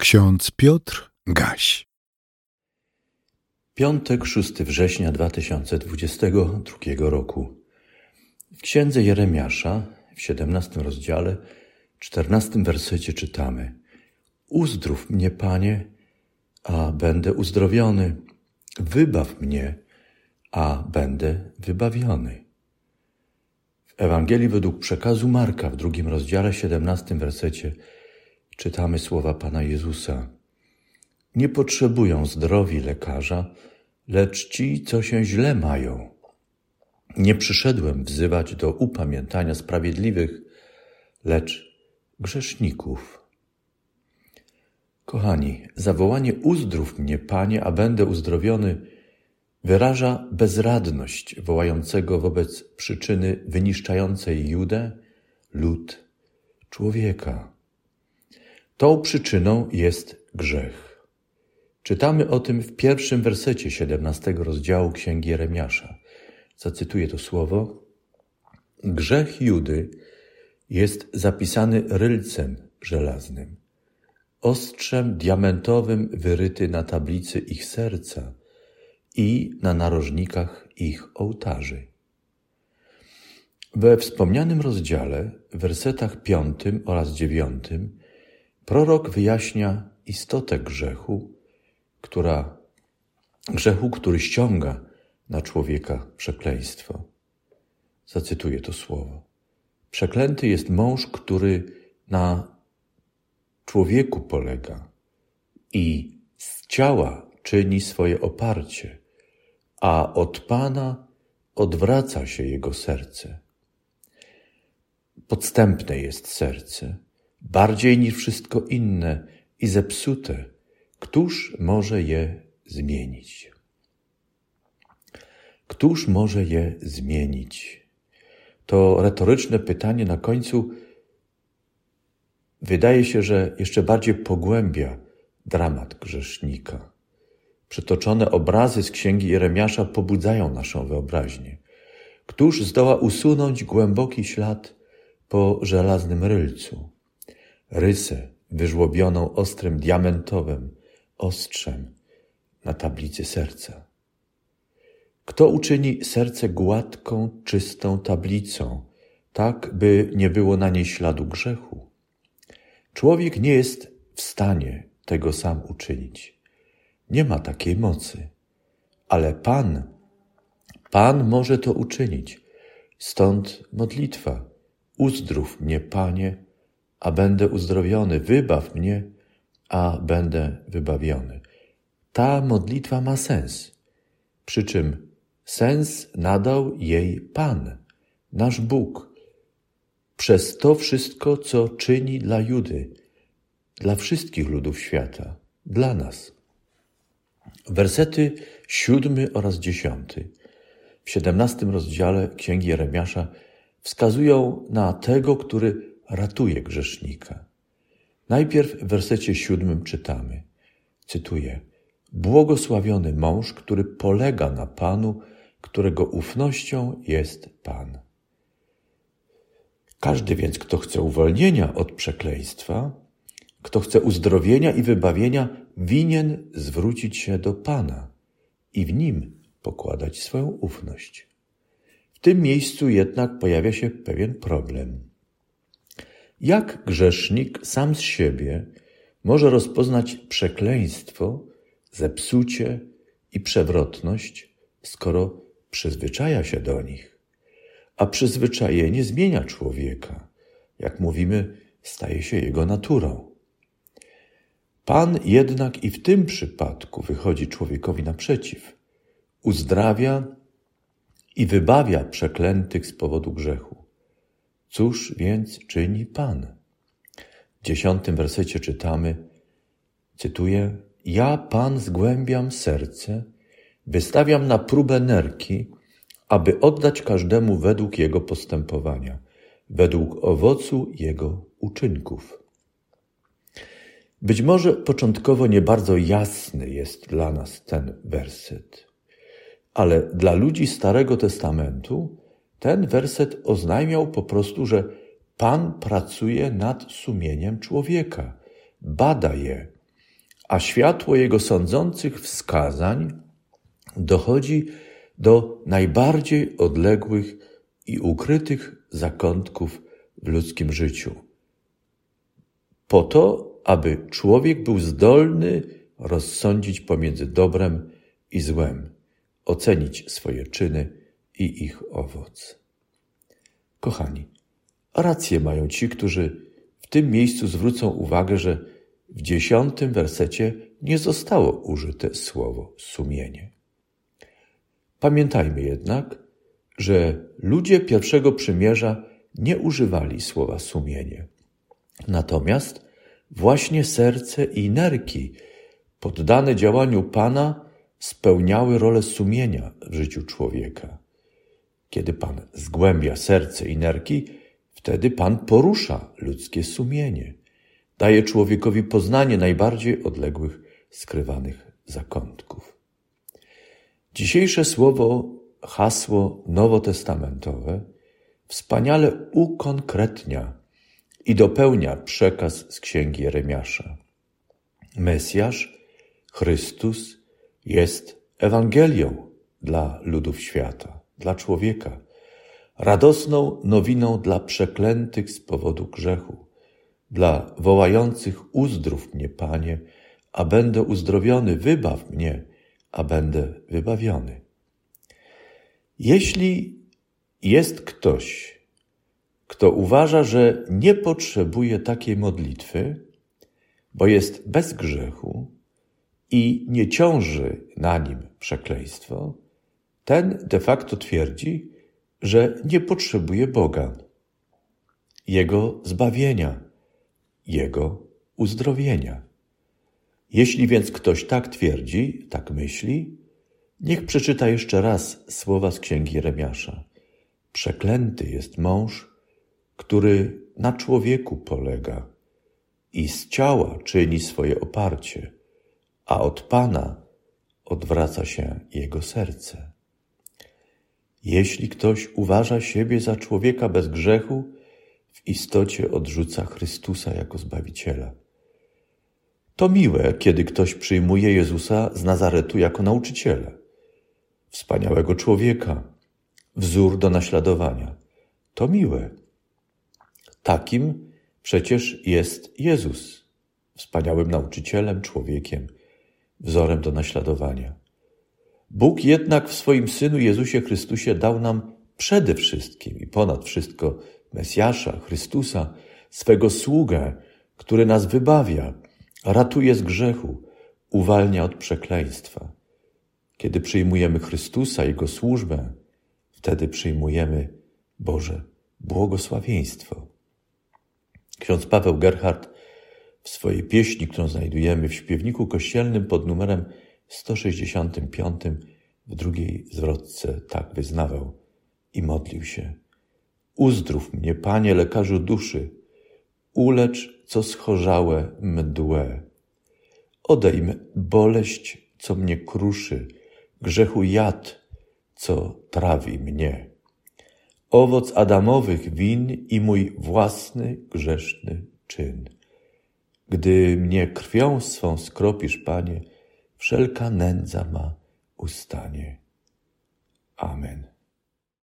Ksiądz Piotr Gaś. Piątek, 6 września 2022 roku. W księdze Jeremiasza, w 17 rozdziale, 14 wersecie czytamy: Uzdrów mnie, Panie, a będę uzdrowiony. Wybaw mnie, a będę wybawiony. W Ewangelii według przekazu Marka w drugim rozdziale, 17 wersecie czytamy słowa Pana Jezusa. Nie potrzebują zdrowi lekarza, lecz ci, co się źle mają. Nie przyszedłem wzywać do upamiętania sprawiedliwych, lecz grzeszników. Kochani, zawołanie uzdrów mnie, Panie, a będę uzdrowiony, wyraża bezradność wołającego wobec przyczyny wyniszczającej Judę, lud, człowieka. Tą przyczyną jest grzech. Czytamy o tym w pierwszym wersecie 17 rozdziału Księgi Jeremiasza. Zacytuję to słowo. Grzech Judy jest zapisany rylcem żelaznym, ostrzem diamentowym wyryty na tablicy ich serca i na narożnikach ich ołtarzy. We wspomnianym rozdziale, w wersetach piątym oraz dziewiątym, Prorok wyjaśnia istotę grzechu, która, grzechu, który ściąga na człowieka przekleństwo. Zacytuję to słowo. Przeklęty jest mąż, który na człowieku polega i z ciała czyni swoje oparcie, a od Pana odwraca się jego serce. Podstępne jest serce bardziej niż wszystko inne i zepsute, któż może je zmienić? Któż może je zmienić? To retoryczne pytanie na końcu wydaje się, że jeszcze bardziej pogłębia dramat grzesznika. Przytoczone obrazy z księgi Jeremiasza pobudzają naszą wyobraźnię. Któż zdoła usunąć głęboki ślad po żelaznym rylcu? Rysę wyżłobioną ostrym diamentowym ostrzem na tablicy serca. Kto uczyni serce gładką, czystą tablicą, tak by nie było na niej śladu grzechu? Człowiek nie jest w stanie tego sam uczynić. Nie ma takiej mocy. Ale Pan, Pan może to uczynić. Stąd modlitwa. Uzdrów mnie, Panie, a będę uzdrowiony. Wybaw mnie, a będę wybawiony. Ta modlitwa ma sens. Przy czym sens nadał jej Pan, nasz Bóg, przez to wszystko, co czyni dla Judy, dla wszystkich ludów świata, dla nas. Wersety siódmy oraz dziesiąty w siedemnastym rozdziale Księgi Jeremiasza wskazują na tego, który ratuje grzesznika. Najpierw w wersecie siódmym czytamy, cytuję, Błogosławiony mąż, który polega na Panu, którego ufnością jest Pan. Każdy więc, kto chce uwolnienia od przekleństwa, kto chce uzdrowienia i wybawienia, winien zwrócić się do Pana i w nim pokładać swoją ufność. W tym miejscu jednak pojawia się pewien problem. Jak grzesznik sam z siebie może rozpoznać przekleństwo, zepsucie i przewrotność, skoro przyzwyczaja się do nich? A przyzwyczajenie zmienia człowieka. Jak mówimy, staje się jego naturą. Pan jednak i w tym przypadku wychodzi człowiekowi naprzeciw. Uzdrawia i wybawia przeklętych z powodu grzechu. Cóż więc czyni Pan? W dziesiątym wersecie czytamy, cytuję, Ja, Pan, zgłębiam serce, wystawiam na próbę nerki, aby oddać każdemu według jego postępowania, według owocu jego uczynków. Być może początkowo nie bardzo jasny jest dla nas ten werset, ale dla ludzi Starego Testamentu ten werset oznajmiał po prostu, że Pan pracuje nad sumieniem człowieka, bada je, a światło jego sądzących wskazań dochodzi do najbardziej odległych i ukrytych zakątków w ludzkim życiu. Po to, aby człowiek był zdolny rozsądzić pomiędzy dobrem i złem, ocenić swoje czyny i ich owoc. Kochani, rację mają ci, którzy w tym miejscu zwrócą uwagę, że w dziesiątym wersecie nie zostało użyte słowo sumienie. Pamiętajmy jednak, że ludzie pierwszego przymierza nie używali słowa sumienie. Natomiast właśnie serce i nerki poddane działaniu Pana spełniały rolę sumienia w życiu człowieka. Kiedy Pan zgłębia serce i nerki, wtedy Pan porusza ludzkie sumienie. Daje człowiekowi poznanie najbardziej odległych, skrywanych zakątków. Dzisiejsze słowo, hasło nowotestamentowe wspaniale ukonkretnia i dopełnia przekaz z księgi Jeremiasza. Mesjasz, Chrystus, jest Ewangelią dla ludów świata, dla człowieka, radosną nowiną dla przeklętych z powodu grzechu, dla wołających uzdrów mnie, Panie, a będę uzdrowiony, wybaw mnie, a będę wybawiony. Jeśli jest ktoś, kto uważa, że nie potrzebuje takiej modlitwy, bo jest bez grzechu i nie ciąży na nim przekleństwo, ten de facto twierdzi, że nie potrzebuje Boga, Jego zbawienia, Jego uzdrowienia. Jeśli więc ktoś tak twierdzi, tak myśli, niech przeczyta jeszcze raz słowa z księgi Jeremiasza. Przeklęty jest mąż, który na człowieku polega i z ciała czyni swoje oparcie, a od Pana odwraca się jego serce. Jeśli ktoś uważa siebie za człowieka bez grzechu, w istocie odrzuca Chrystusa jako Zbawiciela. To miłe, kiedy ktoś przyjmuje Jezusa z Nazaretu jako nauczyciela, wspaniałego człowieka, wzór do naśladowania. To miłe. Takim przecież jest Jezus, wspaniałym nauczycielem, człowiekiem, wzorem do naśladowania. Bóg jednak w swoim Synu Jezusie Chrystusie dał nam przede wszystkim i ponad wszystko Mesjasza, Chrystusa, swego sługę, który nas wybawia, ratuje z grzechu, uwalnia od przekleństwa. Kiedy przyjmujemy Chrystusa, Jego służbę, wtedy przyjmujemy Boże błogosławieństwo. Ksiądz Paweł Gerhardt w swojej pieśni, którą znajdujemy w śpiewniku kościelnym pod numerem 165 w drugiej zwrotce tak wyznawał i modlił się. Uzdrów mnie, Panie, lekarzu duszy, ulecz, co schorzałe mdłe. Odejm boleść, co mnie kruszy, grzechu jad, co trawi mnie. Owoc Adamowych win i mój własny grzeszny czyn. Gdy mnie krwią swą skropisz, Panie, wszelka nędza ma ustanie. Amen.